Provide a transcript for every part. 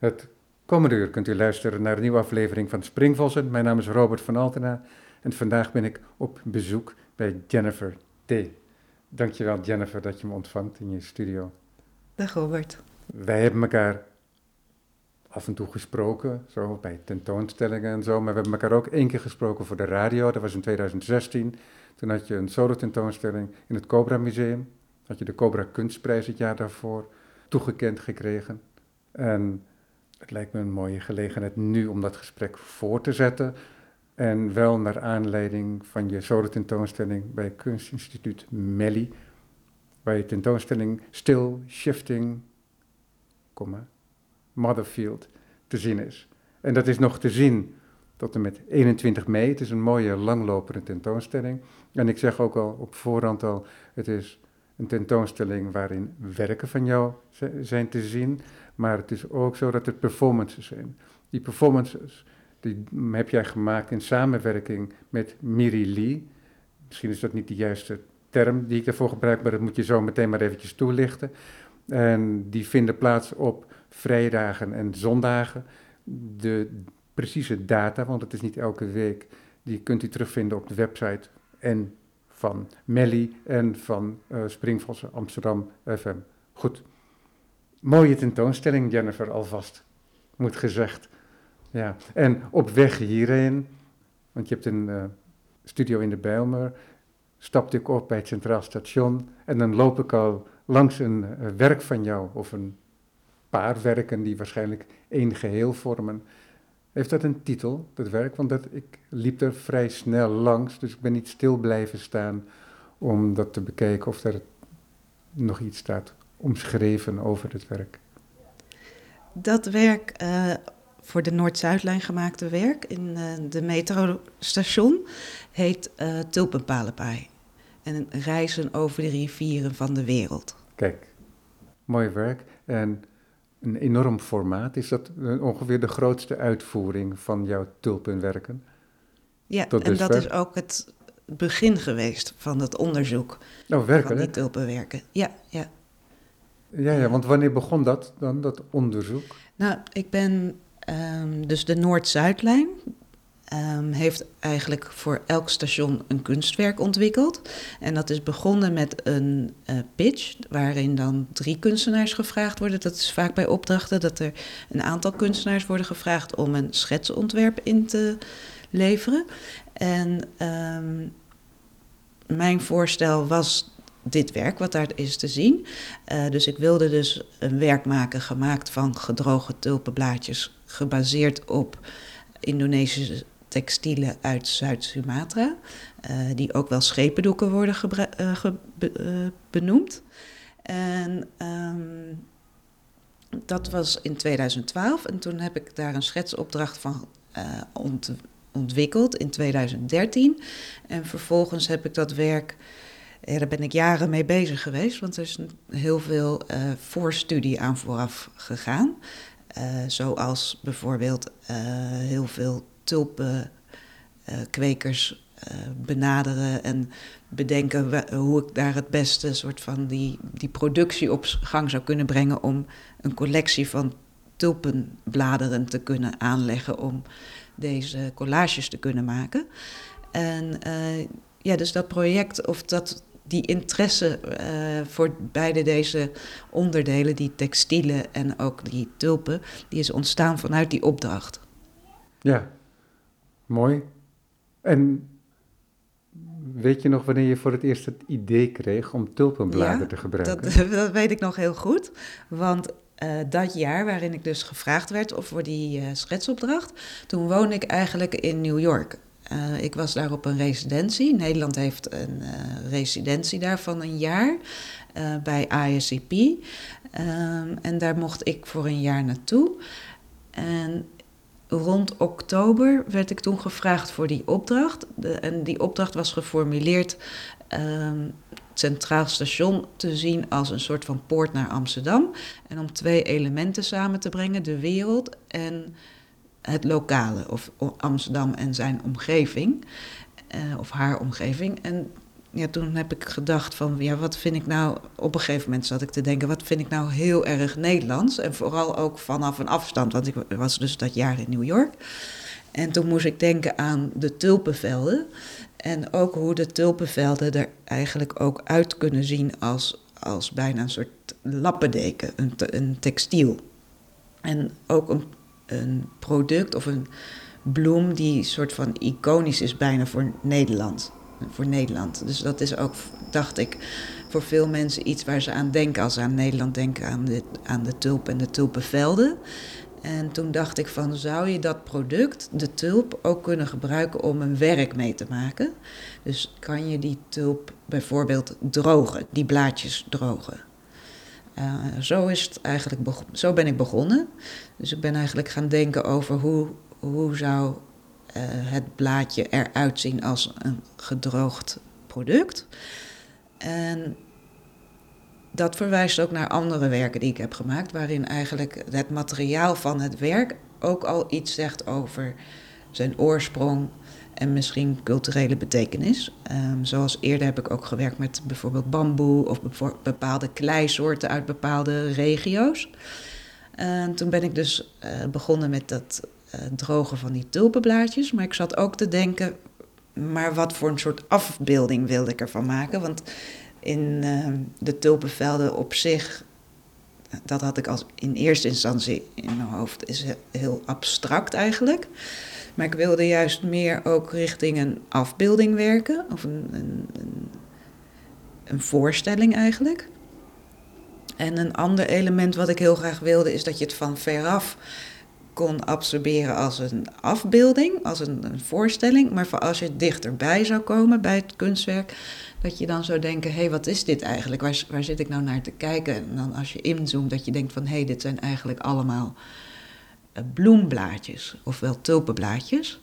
Het komende uur kunt u luisteren naar een nieuwe aflevering van Springvossen. Mijn naam is Robert van Altena en vandaag ben ik op bezoek bij Jennifer T. Dankjewel Jennifer dat je me ontvangt in je studio. Dag Robert. Wij hebben elkaar af en toe gesproken, zo bij tentoonstellingen en zo, maar we hebben elkaar ook één keer gesproken voor de radio. Dat was in 2016. Toen had je een solo tentoonstelling in het Cobra Museum. Had je de Cobra Kunstprijs het jaar daarvoor toegekend gekregen. En het lijkt me een mooie gelegenheid nu om dat gesprek voor te zetten. En wel naar aanleiding van je solo tentoonstelling bij Kunstinstituut Melly. Waar je tentoonstelling Still Shifting, Motherfield te zien is. En dat is nog te zien tot en met 21 mei. Het is een mooie langlopende tentoonstelling. En ik zeg ook al op voorhand al, het is een tentoonstelling waarin werken van jou zijn te zien, maar het is ook zo dat er performances zijn. Die performances die heb jij gemaakt in samenwerking met Miri Lee. Misschien is dat niet de juiste term die ik daarvoor gebruik, maar dat moet je zo meteen maar eventjes toelichten. En die vinden plaats op vrijdagen en zondagen. De precieze data, want het is niet elke week, die kunt u terugvinden op de website en van Melly en van uh, Springvossen Amsterdam FM. Goed. Mooie tentoonstelling, Jennifer, alvast, moet gezegd. Ja, en op weg hierheen, want je hebt een uh, studio in de Bijlmer, stapte ik op bij het Centraal Station en dan loop ik al langs een uh, werk van jou, of een paar werken die waarschijnlijk één geheel vormen. Heeft dat een titel, dat werk? Want dat, ik liep er vrij snel langs, dus ik ben niet stil blijven staan om dat te bekijken of er nog iets staat omschreven over het werk. Dat werk, uh, voor de Noord-Zuidlijn gemaakte werk in uh, de metrostation, heet uh, Tulpenpalenpaai. En reizen over de rivieren van de wereld. Kijk, mooi werk. En een enorm formaat. Is dat ongeveer de grootste uitvoering van jouw tulpenwerken? Ja, en dat is ook het begin geweest van het onderzoek. Oh, werken, van die tulpenwerken. Ja, ja. Ja, ja, want wanneer begon dat dan, dat onderzoek? Nou, ik ben um, dus de Noord-Zuidlijn. Um, heeft eigenlijk voor elk station een kunstwerk ontwikkeld. En dat is begonnen met een uh, pitch, waarin dan drie kunstenaars gevraagd worden. Dat is vaak bij opdrachten dat er een aantal kunstenaars worden gevraagd om een schetsontwerp in te leveren. En um, mijn voorstel was dit werk wat daar is te zien. Uh, dus ik wilde dus een werk maken gemaakt van gedroogde tulpenblaadjes, gebaseerd op Indonesische textielen uit Zuid-Sumatra, uh, die ook wel schependoeken worden uh, be benoemd. En um, dat was in 2012 en toen heb ik daar een schetsopdracht van ont ontwikkeld in 2013. En vervolgens heb ik dat werk ja, daar ben ik jaren mee bezig geweest, want er is heel veel uh, voorstudie aan vooraf gegaan. Uh, zoals bijvoorbeeld heel veel tulpenkwekers benaderen en bedenken hoe ik daar het beste soort van die, die productie op gang zou kunnen brengen om een collectie van tulpenbladeren te kunnen aanleggen om deze collages te kunnen maken. En ja, dus dat project of dat die interesse uh, voor beide deze onderdelen, die textielen en ook die tulpen, die is ontstaan vanuit die opdracht. Ja, mooi. En weet je nog wanneer je voor het eerst het idee kreeg om tulpenbladen te gebruiken? Dat, dat weet ik nog heel goed, want uh, dat jaar waarin ik dus gevraagd werd voor die uh, schetsopdracht, toen woonde ik eigenlijk in New York. Uh, ik was daar op een residentie. Nederland heeft een uh, residentie daar van een jaar uh, bij ISCP. Ehm, en daar mocht ik voor een jaar naartoe. En rond oktober werd ik toen gevraagd voor die opdracht. En die opdracht was geformuleerd um, Centraal Station te zien als een soort van poort naar Amsterdam. En om twee elementen samen te brengen: de wereld en het lokale, of Amsterdam en zijn omgeving, uh, of haar omgeving. En ja, toen heb ik gedacht van, ja, wat vind ik nou... Op een gegeven moment zat ik te denken, wat vind ik nou heel erg Nederlands? En vooral ook vanaf een afstand, want ik was dus dat jaar in New York. En toen moest ik denken aan de tulpenvelden. En ook hoe de tulpenvelden er eigenlijk ook uit kunnen zien als, als bijna een soort lappendeken, een, een textiel. En ook een, een product of een bloem die soort van iconisch is bijna voor Nederland. Voor Nederland. Dus dat is ook, dacht ik, voor veel mensen iets waar ze aan denken als ze aan Nederland denken, aan de, aan de tulp en de tulpenvelden. En toen dacht ik van, zou je dat product, de tulp, ook kunnen gebruiken om een werk mee te maken? Dus kan je die tulp bijvoorbeeld drogen, die blaadjes drogen? Uh, zo, is het eigenlijk zo ben ik begonnen. Dus ik ben eigenlijk gaan denken over hoe, hoe zou uh, het blaadje eruit zien als een gedroogd product. En dat verwijst ook naar andere werken die ik heb gemaakt, waarin eigenlijk het materiaal van het werk ook al iets zegt over zijn oorsprong en misschien culturele betekenis. Um, zoals eerder heb ik ook gewerkt met bijvoorbeeld bamboe of bepaalde kleisoorten uit bepaalde regio's. En toen ben ik dus uh, begonnen met dat uh, drogen van die tulpenblaadjes. Maar ik zat ook te denken, maar wat voor een soort afbeelding wilde ik ervan maken? Want in uh, de tulpenvelden op zich, dat had ik als in eerste instantie in mijn hoofd, is heel abstract eigenlijk. Maar ik wilde juist meer ook richting een afbeelding werken, of een, een, een, voorstelling eigenlijk. En een ander element wat ik heel graag wilde, is dat je het van veraf kon absorberen als een afbeelding, als een, een voorstelling. Maar voor als je dichterbij zou komen bij het kunstwerk, dat je dan zou denken: hé, hey, wat is dit eigenlijk? Waar, waar zit ik nou naar te kijken? En dan als je inzoomt, dat je denkt: van hé, hey, dit zijn eigenlijk allemaal bloemblaadjes, ofwel tulpenblaadjes.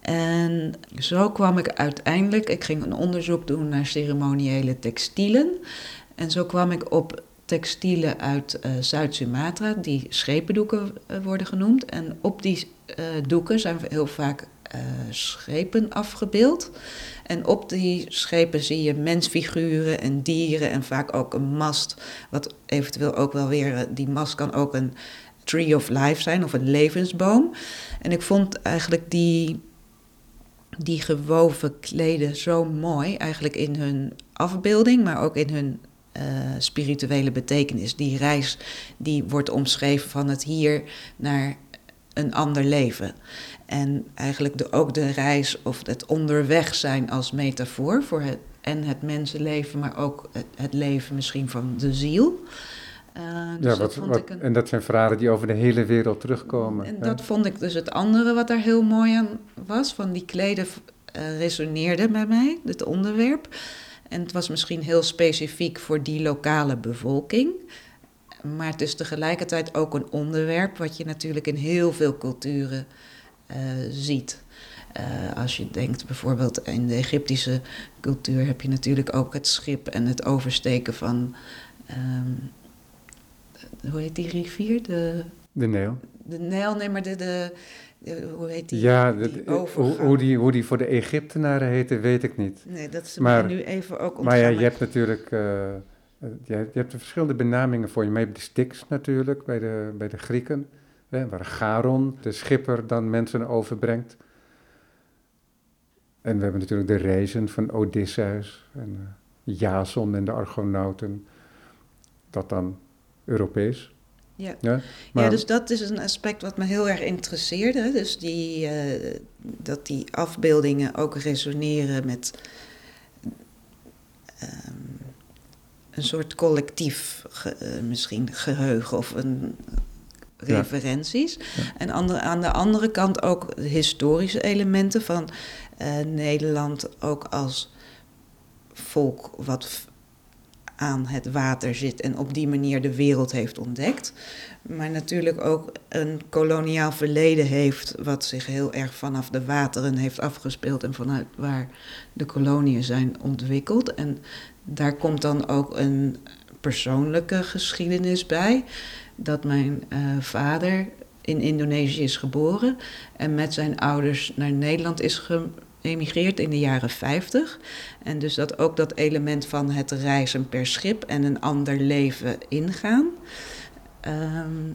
En zo kwam ik uiteindelijk, ik ging een onderzoek doen naar ceremoniële textielen. En zo kwam ik op textielen uit uh, Zuid-Sumatra, die schependoeken uh, worden genoemd. En op die doeken zijn heel vaak schepen afgebeeld. En op die schepen zie je mensfiguren en dieren en vaak ook een mast. Wat eventueel ook wel weer, die mast kan ook een tree of life zijn of een levensboom. En ik vond eigenlijk die, die gewoven kleden zo mooi, eigenlijk in hun afbeelding, maar ook in hun uh, spirituele betekenis. Die reis die wordt omschreven van het hier naar een ander leven. En eigenlijk de, ook de reis of het onderweg zijn als metafoor voor het, en het mensenleven, maar ook het leven misschien van de ziel. Uh, dus ja, wat, wat, een... en dat zijn verhalen die over de hele wereld terugkomen. En dat vond ik dus het andere wat daar heel mooi aan was. Van die kleden uh, resoneerde bij mij, het onderwerp. En het was misschien heel specifiek voor die lokale bevolking. Maar het is tegelijkertijd ook een onderwerp wat je natuurlijk in heel veel culturen uh, ziet. Uh, als je denkt bijvoorbeeld in de Egyptische cultuur heb je natuurlijk ook het schip en het oversteken van. Um, hoe heet die rivier? De, de Nijl. De Nijl, nee, maar de, de, hoe heet die? Ja, die hoe, hoe, die, hoe die voor de Egyptenaren heette, weet ik niet. Nee, dat is maar, nu even ook ontgaan. Maar ja, je hebt natuurlijk... Uh, je, je hebt er verschillende benamingen voor. Je hebt de Styx natuurlijk, bij de, bij de Grieken. Hè, waar Charon, de schipper, dan mensen overbrengt. En we hebben natuurlijk de reizen van Odysseus en uh, Jason en de Argonauten. Dat dan Europees. Ja. Ja, maar... ja, dus dat is een aspect wat me heel erg interesseerde. Dus die, uh, dat die afbeeldingen ook resoneren met um, een soort collectief ge, uh, misschien geheugen of een referenties. Ja. En andere, aan de andere kant ook historische elementen van uh, Nederland ook als volk wat aan het water zit en op die manier de wereld heeft ontdekt. Maar natuurlijk ook een koloniaal verleden heeft, wat zich heel erg vanaf de wateren heeft afgespeeld en vanuit waar de koloniën zijn ontwikkeld. En daar komt dan ook een persoonlijke geschiedenis bij. Dat mijn uh, vader in Indonesië is geboren en met zijn ouders naar Nederland is geëmigreerd in de jaren 50. En dus dat ook dat element van het reizen per schip en een ander leven ingaan. Ehm,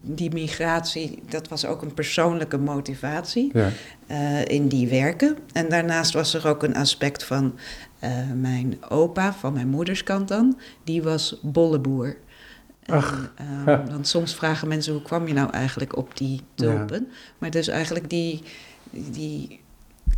die migratie, dat was ook een persoonlijke motivatie Ja. eh, in die werken. En daarnaast was er ook een aspect van eh, mijn opa, van mijn moederskant dan, die was bolleboer. En, Ach. ehm, want soms vragen mensen hoe kwam je nou eigenlijk op die tulpen. Maar dus eigenlijk die, die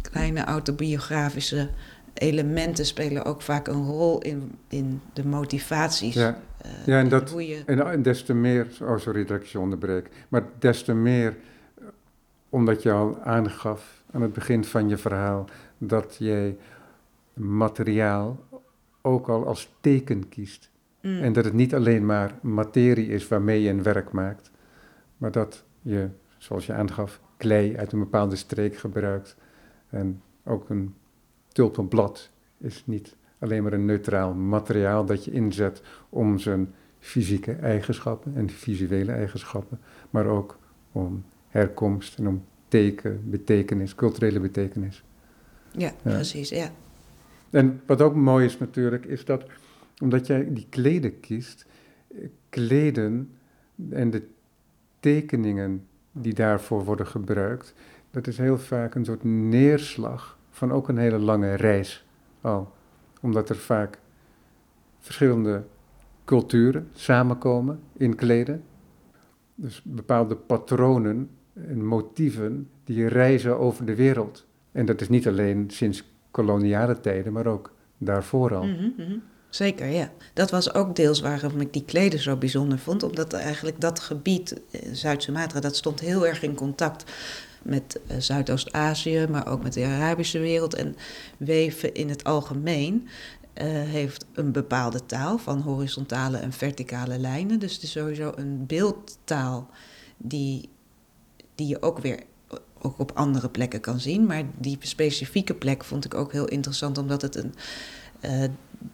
kleine autobiografische elementen spelen ook vaak een rol in, in de motivaties. Ja. eh, Ja, en dat- je, En, en des te meer, oh sorry dat ik je onderbreek, maar des te meer eh, omdat je al aangaf aan het begin van je verhaal dat jij materiaal ook al als teken kiest. Mm, En dat het niet alleen maar materie is waarmee je een werk maakt, maar dat je, zoals je aangaf, klei uit een bepaalde streek gebruikt. En ook een tulpenblad is niet alleen maar een neutraal materiaal dat je inzet om zijn fysieke eigenschappen en visuele eigenschappen, maar ook om herkomst en om teken, betekenis, culturele betekenis. ja, precies, ja. En wat ook mooi is natuurlijk, is dat omdat jij die kleden kiest, kleden en de tekeningen die daarvoor worden gebruikt, dat is heel vaak een soort neerslag van ook een hele lange reis al. Omdat er vaak verschillende culturen samenkomen in kleden. Dus bepaalde patronen en motieven die reizen over de wereld. En dat is niet alleen sinds koloniale tijden, maar ook daarvoor al. Mhm, mhm. Zeker, ja. Dat was ook deels waarom ik die kleden zo bijzonder vond. Omdat eigenlijk dat gebied, eh, Zuid-Sumatra, dat stond heel erg in contact met eh, Zuidoost-Azië, maar ook met de Arabische wereld. En weven in het algemeen eh, heeft een bepaalde taal van horizontale en verticale lijnen. Dus het is sowieso een beeldtaal die, die je ook weer ook op andere plekken kan zien. Maar die specifieke plek vond ik ook heel interessant, omdat het een.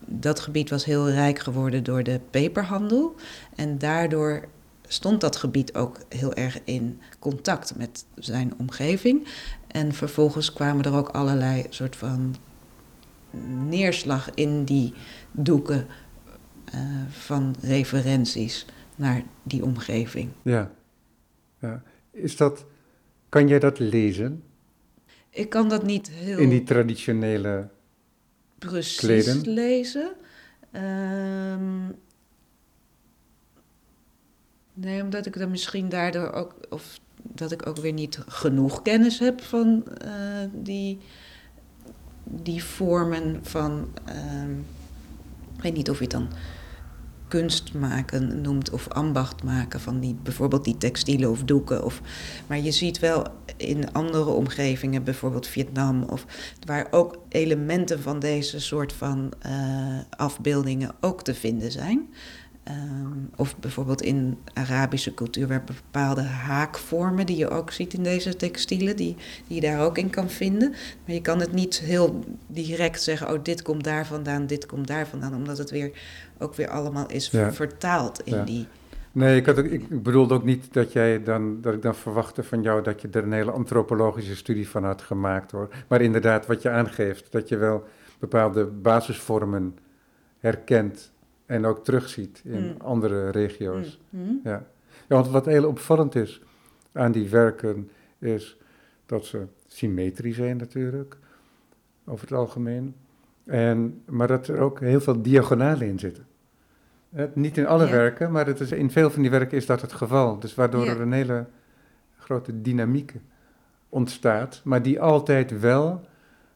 Dat gebied was heel rijk geworden door de peperhandel. En daardoor stond dat gebied ook heel erg in contact met zijn omgeving. En vervolgens kwamen er ook allerlei soort van neerslag in die doeken eh, van referenties naar die omgeving. Ja. ja. Is dat, kan jij dat lezen Ik kan dat niet heel in die traditionele... precies kleden? lezen. Ehm, nee, omdat ik dan misschien daardoor ook, of dat ik ook weer niet genoeg kennis heb van eh, die, die vormen van, ehm, ik weet niet of je het dan kunst maken noemt of ambacht maken van die, bijvoorbeeld die textielen of doeken. Of, maar je ziet wel in andere omgevingen, bijvoorbeeld Vietnam, of, waar ook elementen van deze soort van eh, afbeeldingen ook te vinden zijn. Ehm, of bijvoorbeeld in Arabische cultuur, waar bepaalde haakvormen die je ook ziet in deze textielen, die, die je daar ook in kan vinden. Maar je kan het niet heel direct zeggen, oh dit komt daar vandaan, dit komt daar vandaan, omdat het weer ook weer allemaal is Ja. vertaald in Ja. die. Nee, ik, had ook, ik bedoelde ook niet dat, jij dan, dat ik dan verwachtte van jou dat je er een hele antropologische studie van had gemaakt hoor. Maar inderdaad, wat je aangeeft, dat je wel bepaalde basisvormen herkent en ook terugziet in Mm. andere regio's. Mm, mm. Ja. ja, want wat heel opvallend is aan die werken, is dat ze symmetrisch zijn natuurlijk, over het algemeen. En, maar dat er ook heel veel diagonalen in zitten. Eh, niet in alle Ja. werken, maar het is, in veel van die werken is dat het geval. Dus waardoor Ja. er een hele grote dynamiek ontstaat, maar die altijd wel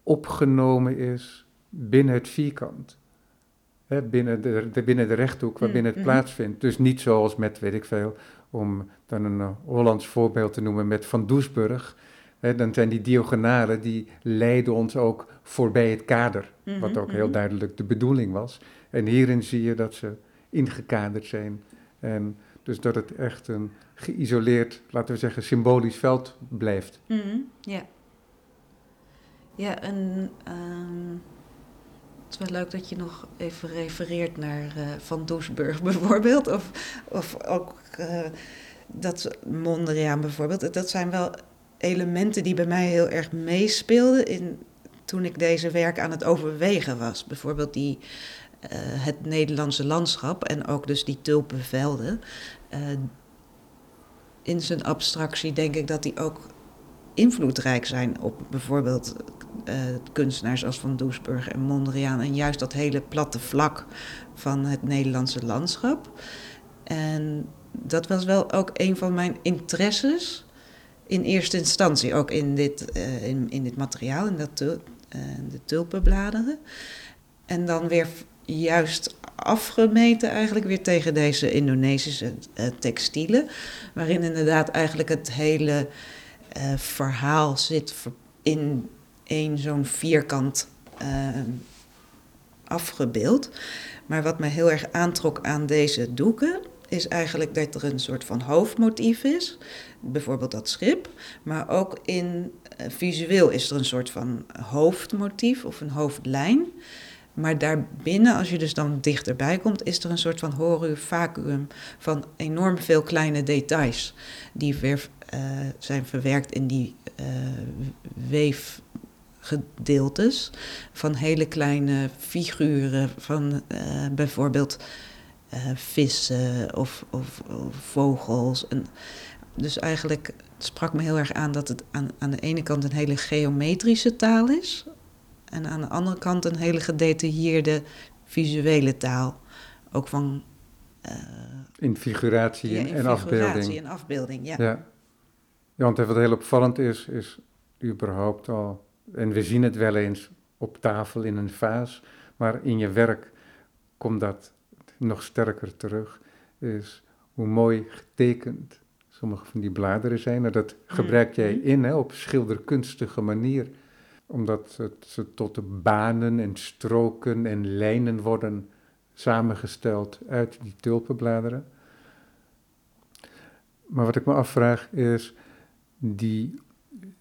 opgenomen is binnen het vierkant. Hè, binnen, de, de- binnen de rechthoek waarbinnen het Mhm. plaatsvindt. Dus niet zoals met, weet ik veel, om dan een eh, Hollands voorbeeld te noemen met Van Doesburg. Hè, dan zijn die diagonalen die leiden ons ook voorbij het kader. Wat Mhm, ook heel mhm. duidelijk de bedoeling was. En hierin zie je dat ze ingekaderd zijn. En dus dat het echt een geïsoleerd, laten we zeggen, symbolisch veld blijft. Mhm, ja. Ja, en ehm, het is wel leuk dat je nog even refereert naar eh, Van Doesburg bijvoorbeeld. Of, of ook eh, dat Mondriaan bijvoorbeeld. Dat zijn wel elementen die bij mij heel erg meespeelden in, toen ik deze werk aan het overwegen was. Bijvoorbeeld die, uh, het Nederlandse landschap en ook dus die tulpenvelden. Uh, in zijn abstractie denk ik dat die ook invloedrijk zijn op bijvoorbeeld uh, kunstenaars als Van Doesburg en Mondriaan. En juist dat hele platte vlak van het Nederlandse landschap. En dat was wel ook een van mijn interesses in eerste instantie, ook in dit, in, in dit materiaal, in dat de tulpenbladeren. En dan weer juist afgemeten eigenlijk weer tegen deze Indonesische uh, textielen, waarin inderdaad eigenlijk het hele verhaal zit in één zo'n vierkant afgebeeld. Maar wat mij heel erg aantrok aan deze doeken is eigenlijk dat er een soort van hoofdmotief is. Bijvoorbeeld dat schip. Maar ook in uh, visueel is er een soort van hoofdmotief of een hoofdlijn. Maar daarbinnen, als je dus dan dichterbij komt, is er een soort van horror van enorm veel kleine details. Die weer uh, zijn verwerkt in die uh, weefgedeeltes. Van hele kleine figuren, van bijvoorbeeld uh, vissen of, of, of, vogels. En dus eigenlijk sprak me heel erg aan dat het aan, aan de ene kant een hele geometrische taal is. En aan de andere kant een hele gedetailleerde visuele taal. Ook van. Uh, in figuratie, ja, en, in en afbeelding. en afbeelding, ja. ja. Ja, want wat heel opvallend is, is überhaupt al. En we zien het wel eens op tafel in een vaas, maar in je werk komt dat nog sterker terug, is hoe mooi getekend sommige van die bladeren zijn. En dat gebruik jij in hè, op schilderkunstige manier, omdat het, ze tot de banen en stroken en lijnen worden samengesteld uit die tulpenbladeren. Maar wat ik me afvraag is die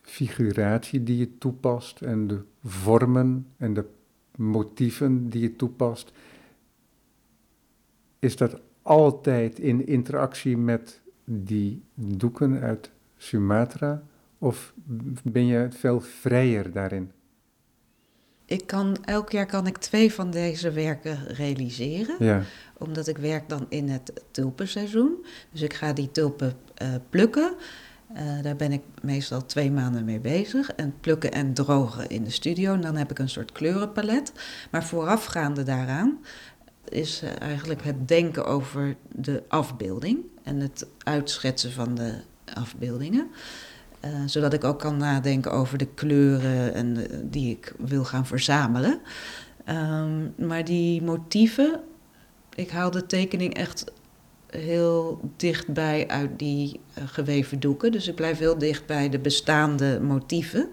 figuratie die je toepast en de vormen en de motieven die je toepast, is dat altijd in interactie met die doeken uit Sumatra? Of ben je veel vrijer daarin? Ik kan, elk jaar kan ik twee van deze werken realiseren. Ja. Omdat ik werk dan in het tulpenseizoen. Dus ik ga die tulpen uh, plukken. Uh, daar ben ik meestal twee maanden mee bezig. En plukken en drogen in de studio. En dan heb ik een soort kleurenpalet. Maar voorafgaande daaraan is eh, eigenlijk het denken over de afbeelding en het uitschetsen van de afbeeldingen. Uh, zodat ik ook kan nadenken over de kleuren en de, die ik wil gaan verzamelen. Um, maar die motieven, ik haal de tekening echt heel dichtbij uit die geweven doeken. Dus ik blijf heel dicht bij de bestaande motieven.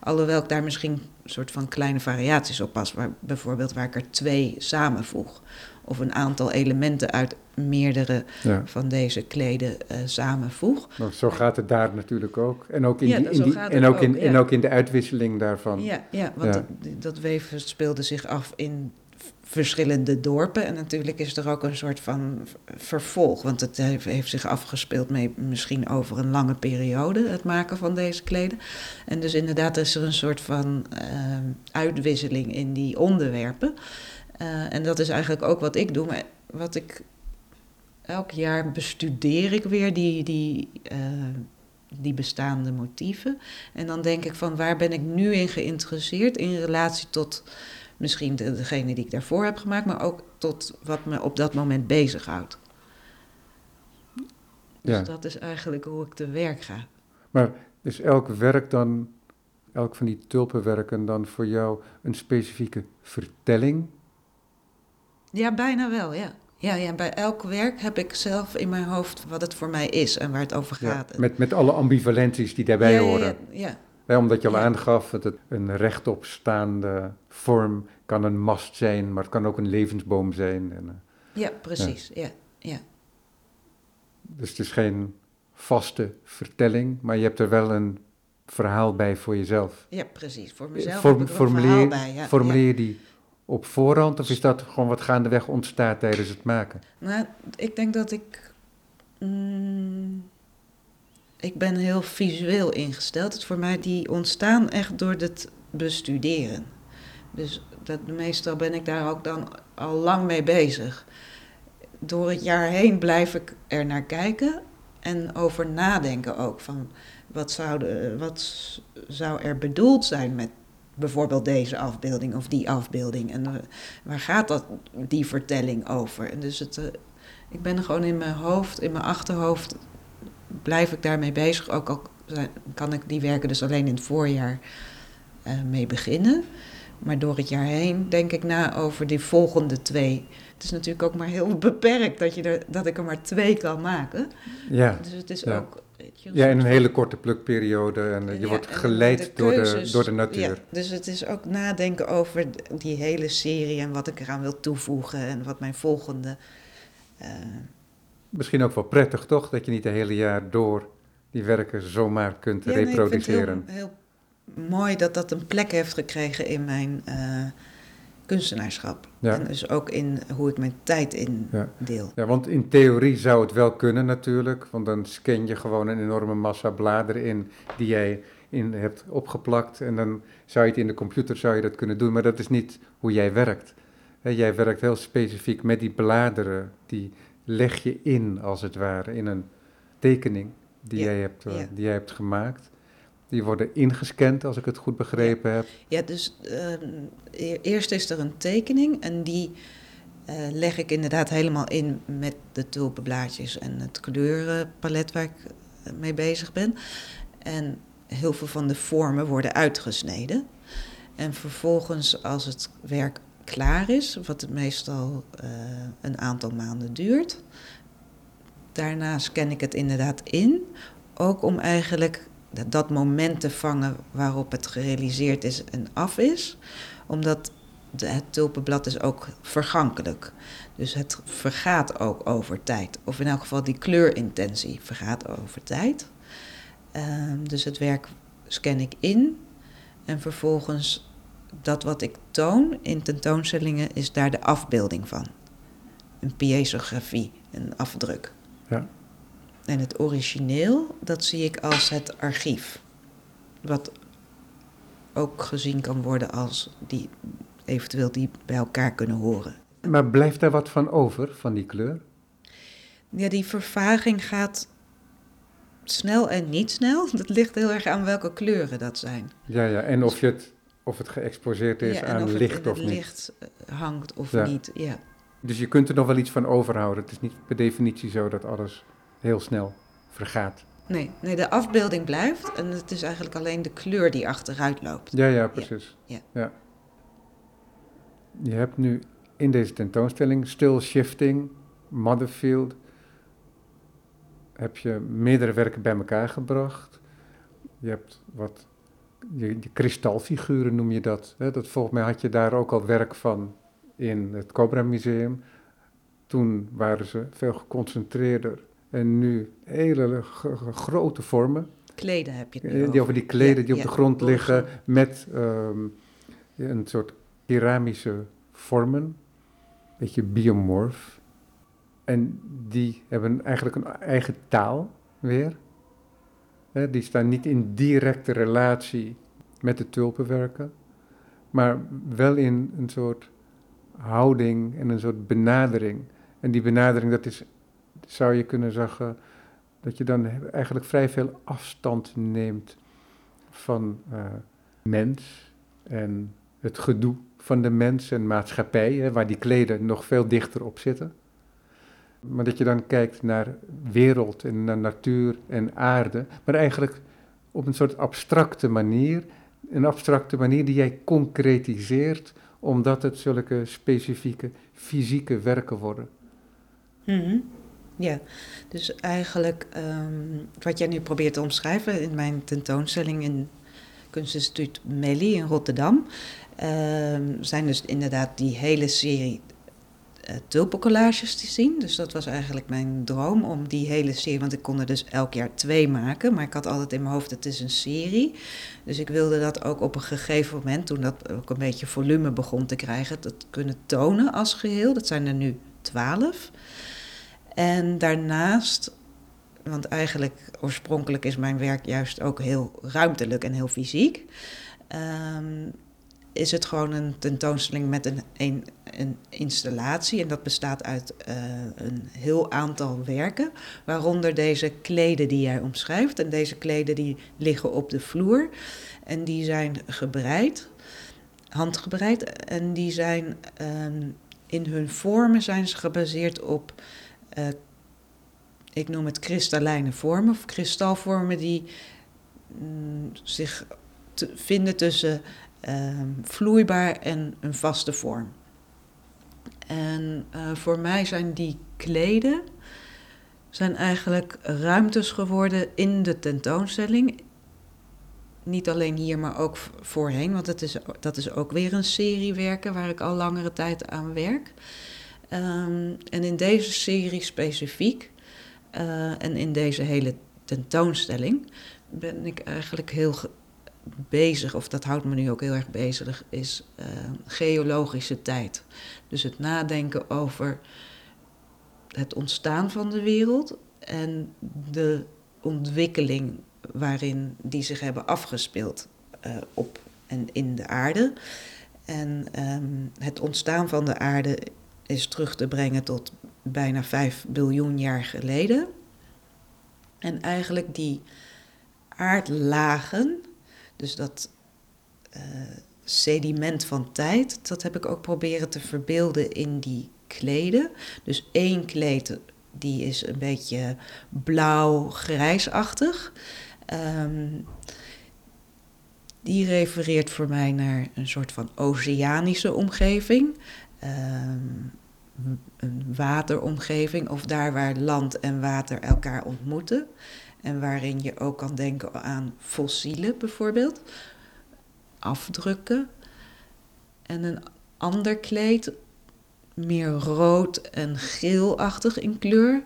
Alhoewel ik daar misschien een soort van kleine variaties op pas. Waar, bijvoorbeeld waar ik er twee samenvoeg. Of een aantal elementen uit meerdere ja. van deze kleden uh, samenvoeg. Maar zo gaat het daar natuurlijk ook. En ook in, ja, die, in die, en ook, ook in, ja. en ook in de uitwisseling daarvan. Ja, ja want Dat, dat weven speelde zich af in verschillende dorpen. En natuurlijk is er ook een soort van vervolg. Want het heeft zich afgespeeld mee, misschien over een lange periode, het maken van deze kleden. En dus inderdaad is er een soort van uh, uitwisseling in die onderwerpen. Uh, en dat is eigenlijk ook wat ik doe. Maar wat ik elk jaar bestudeer ik weer die, die, uh, die bestaande motieven. En dan denk ik van waar ben ik nu in geïnteresseerd in relatie tot misschien de, degene die ik daarvoor heb gemaakt, maar ook tot wat me op dat moment bezighoudt. Dus ja. dat is eigenlijk hoe ik te werk ga. Maar is elk werk dan, elk van die tulpenwerken dan voor jou een specifieke vertelling? Ja, bijna wel, ja. Ja, ja, bij elk werk heb ik zelf in mijn hoofd wat het voor mij is en waar het over gaat. Ja, met, met alle ambivalenties die daarbij ja, horen. Ja, ja, omdat je al aangaf dat het een rechtopstaande vorm kan een mast zijn, maar het kan ook een levensboom zijn. En, uh, ja, precies. Ja. Ja, Dus het is geen vaste vertelling, maar je hebt er wel een verhaal bij voor jezelf. Ja, precies. Voor mezelf Form, bij. Ja, formuleer je die op voorhand of is dat gewoon wat gaandeweg ontstaat tijdens het maken? Nou, ik denk dat ik... Mm, ik ben heel visueel ingesteld. Het voor mij die ontstaan echt door het bestuderen. Dus dat, meestal ben ik daar ook dan al lang mee bezig. Door het jaar heen blijf ik er naar kijken en over nadenken ook. Van wat zou, wat zou er bedoeld zijn met bijvoorbeeld deze afbeelding of die afbeelding? En uh, waar gaat dat, die vertelling over? En dus het, uh, ik ben gewoon in mijn hoofd, in mijn achterhoofd, blijf ik daarmee bezig. Ook al kan ik die werken dus alleen in het voorjaar uh, mee beginnen. Maar door het jaar heen denk ik na over die volgende twee. Het is natuurlijk ook maar heel beperkt dat, je er, dat ik er maar twee kan maken. Ja. Dus het is ja. ook. Je, Ja, in een hele korte plukperiode en uh, je Ja, wordt geleid de door, de, door de natuur. Ja, dus het is ook nadenken over die hele serie en wat ik eraan wil toevoegen en wat mijn volgende. eh, Misschien ook wel prettig, toch? Dat je niet het hele jaar door die werken zomaar kunt ja, nee, ik vind het reproduceren. heel, heel mooi dat dat een plek heeft gekregen in mijn eh, kunstenaarschap. Ja. En dus ook in hoe ik mijn tijd Ja. indeel. Ja, want in theorie zou het wel kunnen natuurlijk, want dan scan je gewoon een enorme massa bladeren in die jij in hebt opgeplakt en dan zou je het in de computer zou je dat kunnen doen, maar dat is niet hoe jij werkt. Jij werkt heel specifiek met die bladeren, die leg je in als het ware in een tekening die, Ja, jij, hebt, eh, ja. die jij hebt gemaakt. Die worden ingescand, als ik het goed begrepen heb. Ja, dus eh, e- eerst is er een tekening en die eh, leg ik inderdaad helemaal in met de tulpenblaadjes en het kleurenpalet waar ik eh, mee bezig ben. En heel veel van de vormen worden uitgesneden. En vervolgens, als het werk klaar is, wat meestal eh, een aantal maanden duurt, daarna scan ik het inderdaad in. Ook om eigenlijk dat- moment te vangen waarop het gerealiseerd is en af is. Omdat het tulpenblad is ook vergankelijk. Dus het vergaat ook over tijd. Of in elk geval die kleurintentie vergaat over tijd. Ehm, dus het werk scan ik in. En vervolgens dat wat ik toon in tentoonstellingen is daar de afbeelding van. Een piezografie, een afdruk. Ja. En het origineel, dat zie ik als het archief. Wat ook gezien kan worden als die eventueel die bij elkaar kunnen horen. Maar blijft daar wat van over, van die kleur? Ja, die vervaging gaat snel en niet snel. Dat ligt heel erg aan welke kleuren dat zijn. Ja, ja. En of, je het, of het geëxposeerd is Ja, aan of licht in het of niet. licht eh, hangt of Ja. niet. Ja. Dus je kunt er nog wel iets van overhouden. Het is niet per definitie zo dat alles heel snel vergaat. Nee, nee, de afbeelding blijft en het is eigenlijk alleen de kleur die achteruit loopt. Ja, ja, precies. ja. Je hebt nu in deze tentoonstelling Still Shifting, Motherfield, heb je meerdere werken bij elkaar gebracht. Je hebt wat, je, je kristalfiguren noem je dat. Hè? dat. Volgens mij had je daar ook al werk van in het Cobra Museum. Toen waren ze veel geconcentreerder. En nu hele grote vormen. Kleden heb je het Eh, Die over. die kleden Ja, die op ja, de grond liggen met ehm, een soort keramische vormen, beetje biomorf. En die hebben eigenlijk een eigen taal weer. Die staan niet in directe relatie met de tulpenwerken, maar wel in een soort houding en een soort benadering. En die benadering, dat is, zou je kunnen zeggen, dat je dan eigenlijk vrij veel afstand neemt van eh, mens en het gedoe van de mens en maatschappij, hè, waar die kleden nog veel dichter op zitten. Maar dat je dan kijkt naar wereld en naar natuur en aarde, maar eigenlijk op een soort abstracte manier, een abstracte manier die jij concretiseert, omdat het zulke specifieke fysieke werken worden. Mhm. Ja, dus eigenlijk ehm, wat jij nu probeert te omschrijven in mijn tentoonstelling in Kunstinstituut Melli in Rotterdam, ehm, zijn dus inderdaad die hele serie tulpencollages te zien. Dus dat was eigenlijk mijn droom om die hele serie, want ik kon er dus elk jaar twee maken, maar ik had altijd in mijn hoofd het is een serie. Dus ik wilde dat ook op een gegeven moment, toen dat ook een beetje volume begon te krijgen, dat kunnen tonen als geheel. Dat zijn er nu twaalf. En daarnaast want eigenlijk oorspronkelijk is mijn werk juist ook heel ruimtelijk en heel fysiek. Ehm, is het gewoon een tentoonstelling met een, een, installatie. En dat bestaat uit uh, een heel aantal werken. Waaronder deze kleden die jij omschrijft. En deze kleden die liggen op de vloer. En die zijn gebreid, handgebreid. En die zijn um, in hun vormen zijn ze gebaseerd op, uh, ik noem het kristallijne vormen. Of kristalvormen die mm, zich vinden tussen vloeibaar en een vaste vorm. En uh, voor mij zijn die kleden zijn eigenlijk ruimtes geworden in de tentoonstelling. Niet alleen hier, maar ook voorheen, want het is, dat is ook weer een serie werken waar ik al langere tijd aan werk. Um, en in deze serie specifiek uh, en in deze hele tentoonstelling ben ik eigenlijk heel bezig, of dat houdt me nu ook heel erg bezig, is uh, geologische tijd. Dus het nadenken over het ontstaan van de wereld en de ontwikkeling waarin die zich hebben afgespeeld uh, op en in de aarde. En um, het ontstaan van de aarde is terug te brengen tot bijna 5 biljoen jaar geleden. En eigenlijk die aardlagen, dus dat uh, sediment van tijd, dat heb ik ook proberen te verbeelden in die kleden. Dus één kleed die is een beetje blauw-grijsachtig. Um, die refereert voor mij naar een soort van oceanische omgeving. Um, een wateromgeving of daar waar land en water elkaar ontmoeten. En waarin je ook kan denken aan fossielen bijvoorbeeld, afdrukken. En een ander kleed, meer rood en geelachtig in kleur.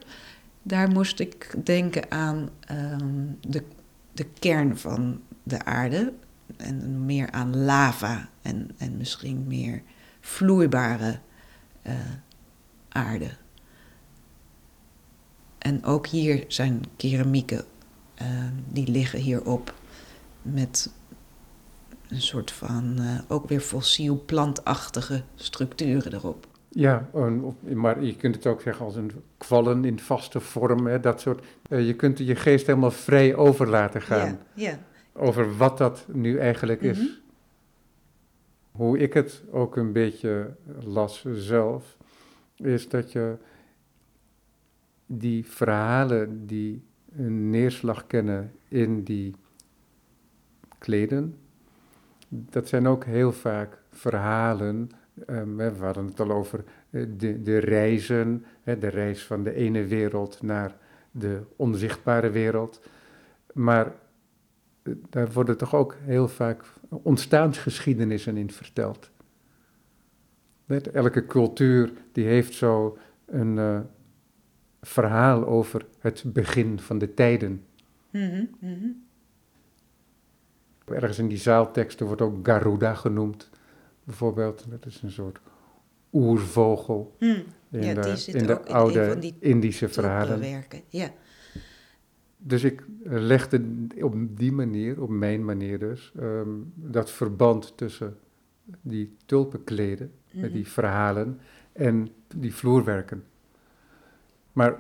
Daar moest ik denken aan um, de, de kern van de aarde. En meer aan lava en, en misschien meer vloeibare uh, aarde. En ook hier zijn keramieken, uh, die liggen hierop met een soort van uh, ook weer fossiel plantachtige structuren erop. Ja, maar je kunt het ook zeggen als een kwallen in vaste vorm, hè, dat soort. Uh, je kunt je geest helemaal vrij over laten gaan. Ja, ja. Over wat dat nu eigenlijk is. Mm -hmm. Hoe ik het ook een beetje las zelf, is dat je die verhalen die een neerslag kennen in die kleden, dat zijn ook heel vaak verhalen. Um, we hadden het al over de, de reizen, de reis van de ene wereld naar de onzichtbare wereld. Maar daar worden toch ook heel vaak ontstaansgeschiedenissen in verteld. Elke cultuur die heeft zo een uh, verhaal over het begin van de tijden. Mm -hmm. Ergens in die zaalteksten wordt ook Garuda genoemd, bijvoorbeeld. Dat is een soort oervogel mm. in ja, de, in de oude die Indische verhalen. Werken. Ja. Dus ik legde op die manier, op mijn manier dus, um, dat verband tussen die tulpenkleden, -hmm. met die verhalen, en die vloerwerken. Maar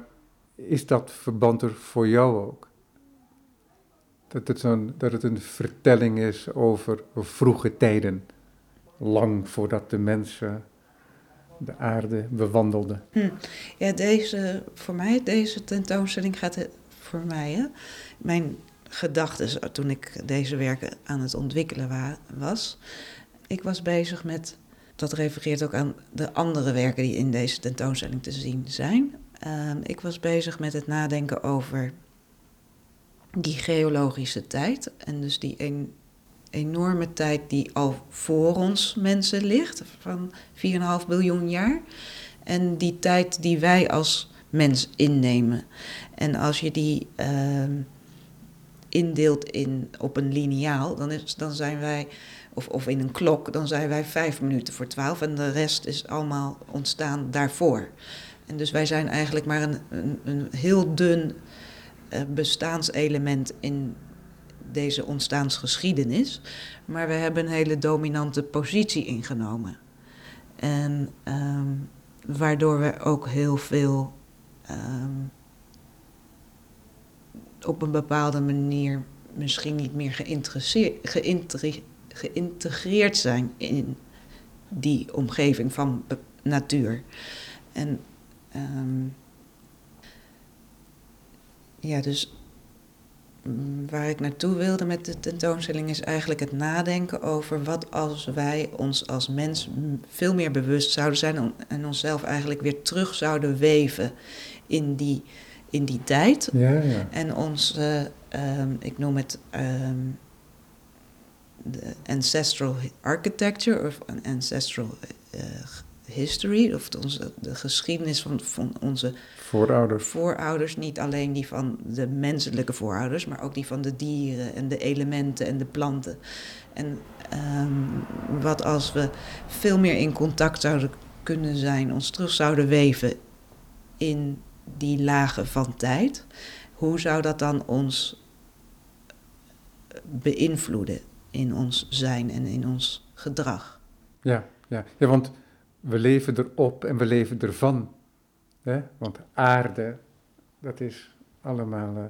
is dat verband er voor jou ook? Dat het, zo'n, dat het een vertelling is over vroege tijden, lang voordat de mensen de aarde bewandelden. Hm. Ja, deze, voor mij, deze tentoonstelling gaat voor mij, hè, mijn gedachten toen ik deze werken aan het ontwikkelen wa was, ik was bezig met, dat refereert ook aan de andere werken die in deze tentoonstelling te zien zijn. Uh, ik was bezig met het nadenken over die geologische tijd en dus die een, enorme tijd die al voor ons mensen ligt, van 4,5 biljoen jaar. En die tijd die wij als mens innemen. En als je die uh, indeelt in, op een lineaal, dan, is, dan zijn wij, of, of in een klok, dan zijn wij vijf minuten voor twaalf en de rest is allemaal ontstaan daarvoor. En dus wij zijn eigenlijk maar een, een, een heel dun uh, bestaanselement in deze ontstaansgeschiedenis, maar we hebben een hele dominante positie ingenomen. En um, waardoor we ook heel veel um, op een bepaalde manier misschien niet meer geïntegreerd zijn in die omgeving van natuur. En um, ja, dus mm, waar ik naartoe wilde met de tentoonstelling is eigenlijk het nadenken over wat als wij ons als mens veel meer bewust zouden zijn en onszelf eigenlijk weer terug zouden weven in die, in die tijd. Ja, ja. En ons, uh, um, ik noem het um, de ancestral architecture of ancestral uh, history, of onze, de geschiedenis van, van onze voorouders. voorouders. Niet alleen die van de menselijke voorouders, maar ook die van de dieren en de elementen en de planten. En um, wat als we veel meer in contact zouden kunnen zijn, ons terug zouden weven in die lagen van tijd, hoe zou dat dan ons beïnvloeden in ons zijn en in ons gedrag? Ja, ja. ja want we leven erop en we leven ervan. Hè? Want aarde, dat is allemaal uh,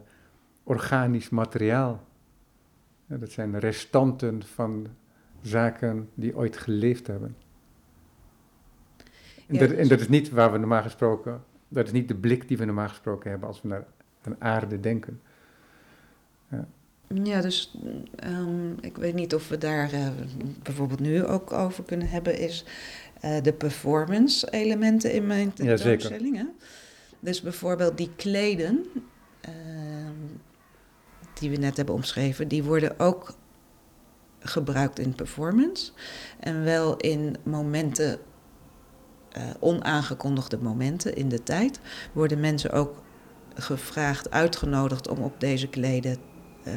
organisch materiaal. Ja, dat zijn restanten van zaken die ooit geleefd hebben. En, ja, dat, en dat is niet waar we normaal gesproken, dat is niet de blik die we normaal gesproken hebben als we naar een aarde denken. Ja. Ja, dus um, ik weet niet of we daar uh, bijvoorbeeld nu ook over kunnen hebben, is de performance elementen in mijn tentoonstelling. Ja, dus bijvoorbeeld die kleden, uh, die we net hebben omschreven, die worden ook gebruikt in performance. En wel in momenten, uh, onaangekondigde momenten in de tijd, worden mensen ook gevraagd, uitgenodigd om op deze kleden uh,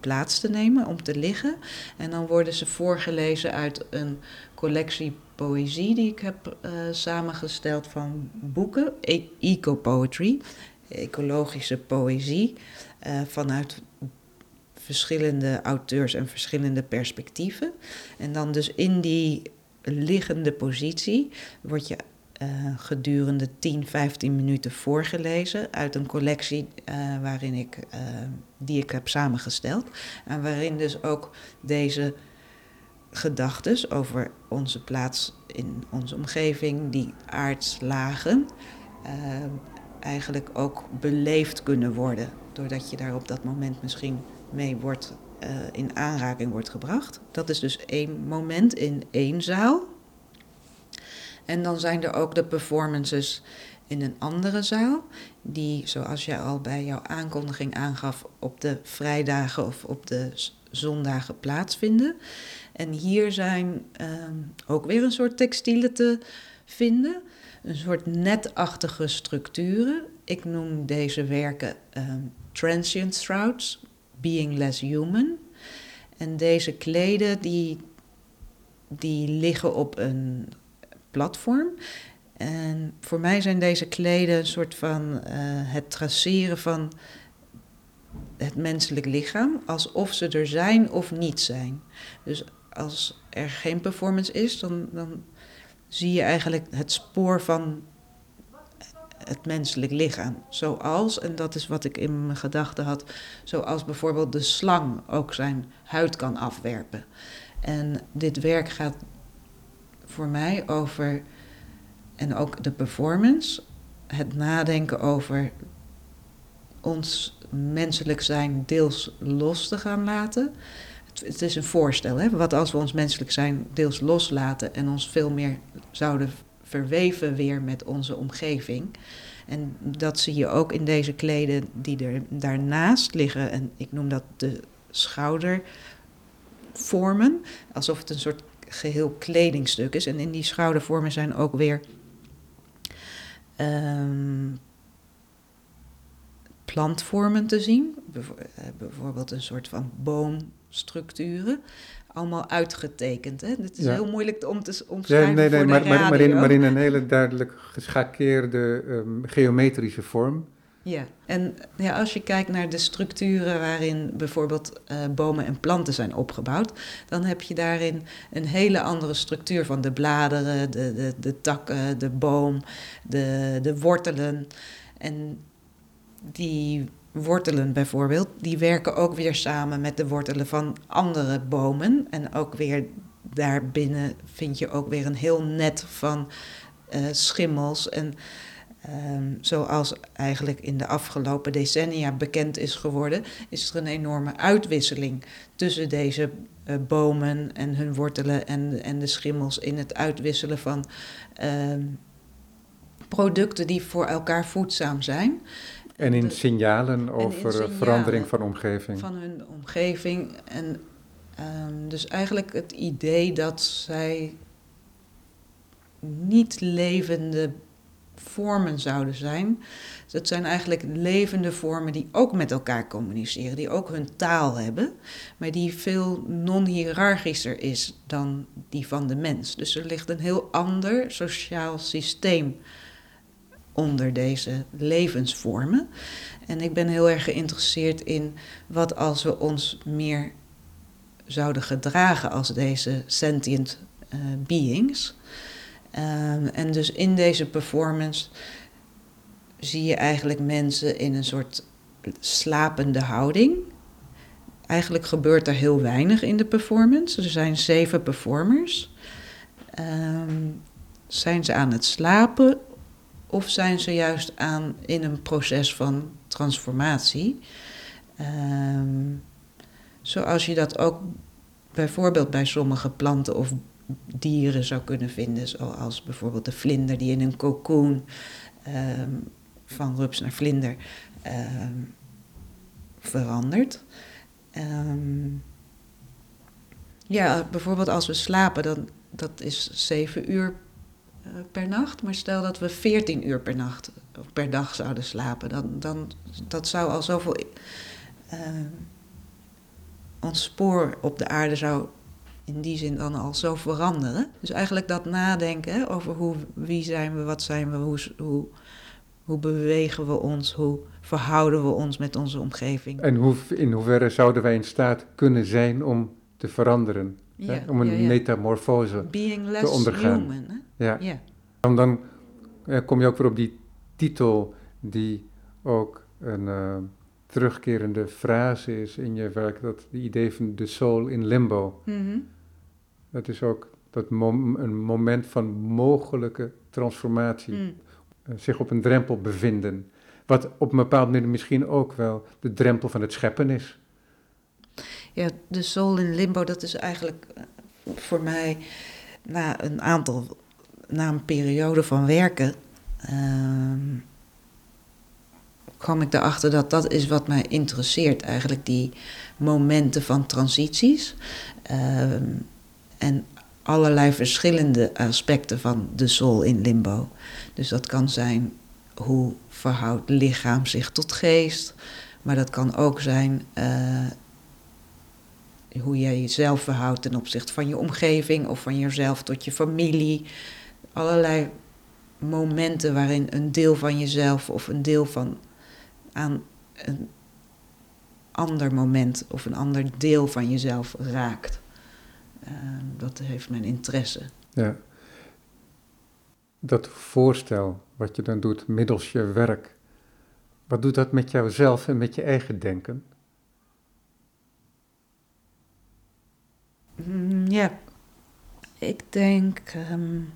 plaats te nemen, om te liggen. En dan worden ze voorgelezen uit een collectie poëzie die ik heb uh, samengesteld van boeken, e eco-poetry, ecologische poëzie, uh, vanuit verschillende auteurs en verschillende perspectieven. En dan dus in die liggende positie word je uh, gedurende 10, 15 minuten voorgelezen uit een collectie waarin ik, die ik heb samengesteld. En waarin dus ook deze gedachten over onze plaats in onze omgeving, die aardslagen, eigenlijk ook beleefd kunnen worden. Doordat je daar op dat moment misschien mee wordt, in aanraking wordt gebracht. Dat is dus één moment in één zaal. En dan zijn er ook de performances in een andere zaal, die, zoals jij al bij jouw aankondiging aangaf, op de vrijdagen of op de zondagen plaatsvinden. En hier zijn um, ook weer een soort textielen te vinden, een soort netachtige structuren. Ik noem deze werken um, transient shrouds, being less human. En deze kleden die, die liggen op een platform. En voor mij zijn deze kleden een soort van uh, het traceren van het menselijk lichaam, alsof ze er zijn of niet zijn. Dus als er geen performance is, dan, dan zie je eigenlijk het spoor van het menselijk lichaam. Zoals, en dat is wat ik in mijn gedachten had, zoals bijvoorbeeld de slang ook zijn huid kan afwerpen. En dit werk gaat voor mij over, en ook de performance, het nadenken over ons menselijk zijn deels los te gaan laten. Het, is een voorstel, hè? wat als we ons menselijk zijn deels loslaten en ons veel meer zouden verweven weer met onze omgeving. En dat zie je ook in deze kleden die er daarnaast liggen. En ik noem dat de schoudervormen. Alsof het een soort geheel kledingstuk is. En in die schoudervormen zijn ook weer um, plantvormen te zien. Eh, bijvoorbeeld een soort van boomstructuren. Allemaal uitgetekend. Hè? Het is heel moeilijk om te omschrijven. Ja, nee, nee, maar, maar, maar, in, maar, in, een hele duidelijk geschakeerde um, geometrische vorm. Ja, en ja, als je kijkt naar de structuren waarin bijvoorbeeld uh, bomen en planten zijn opgebouwd, dan heb je daarin een hele andere structuur van de bladeren, de, de, de takken, de boom, de, de wortelen. En die wortelen bijvoorbeeld, die werken ook weer samen met de wortelen van andere bomen. En ook weer daarbinnen vind je ook weer een heel net van uh, schimmels. En um, zoals eigenlijk in de afgelopen decennia bekend is geworden, is er een enorme uitwisseling tussen deze uh, bomen en hun wortelen en, en de schimmels in het uitwisselen van uh, producten die voor elkaar voedzaam zijn. En in signalen over in signalen verandering van omgeving. Van hun omgeving. En um, dus eigenlijk het idee dat zij niet levende vormen zouden zijn. Dat zijn eigenlijk levende vormen die ook met elkaar communiceren, die ook hun taal hebben, maar die veel non-hierarchischer is dan die van de mens. Dus er ligt een heel ander sociaal systeem onder deze levensvormen. En ik ben heel erg geïnteresseerd in wat als we ons meer zouden gedragen als deze sentient uh, beings. Um, en dus in deze performance zie je eigenlijk mensen in een soort slapende houding. Eigenlijk gebeurt er heel weinig in de performance. Er zijn zeven performers. Um, zijn ze aan het slapen of zijn ze juist aan in een proces van transformatie? Um, zoals je dat ook bijvoorbeeld bij sommige planten of dieren zou kunnen vinden, zoals bijvoorbeeld de vlinder die in een cocoon um, van rups naar vlinder um, verandert. Ja, bijvoorbeeld als we slapen, dan, dat is zeven uur per nacht. Maar stel dat we veertien uur per nacht of per dag zouden slapen, dan, dan dat zou al zoveel uh, ons spoor op de aarde zou in die zin dan al zo veranderen. Dus eigenlijk dat nadenken hè, over hoe, wie zijn we, wat zijn we, hoe, hoe, hoe bewegen we ons, hoe verhouden we ons met onze omgeving. En hoe, in hoeverre zouden wij in staat kunnen zijn om te veranderen, ja, hè, om een ja, ja. metamorfose te ondergaan. Human, hè? Ja. ja. En dan kom je ook weer op die titel die ook een uh, terugkerende frase is in je werk, dat die idee van de soul in limbo. Mm -hmm. Het is ook dat mom een moment van mogelijke transformatie. Mm. Uh, zich op een drempel bevinden. Wat op een bepaald moment misschien ook wel de drempel van het scheppen is. Ja, de soul in limbo, dat is eigenlijk voor mij na een aantal, na een periode van werken, uh, kwam ik erachter dat dat is wat mij interesseert, eigenlijk die momenten van transities. Ehm, en allerlei verschillende aspecten van de soul in limbo. Dus dat kan zijn hoe verhoudt lichaam zich tot geest, maar dat kan ook zijn uh, hoe jij jezelf verhoudt ten opzichte van je omgeving of van jezelf tot je familie. Allerlei momenten waarin een deel van jezelf of een deel van aan een ander moment of een ander deel van jezelf raakt. Uh, dat heeft mijn interesse. Ja. Dat voorstel wat je dan doet middels je werk, wat doet dat met jouzelf en met je eigen denken? Mm, ja, ik denk. Um,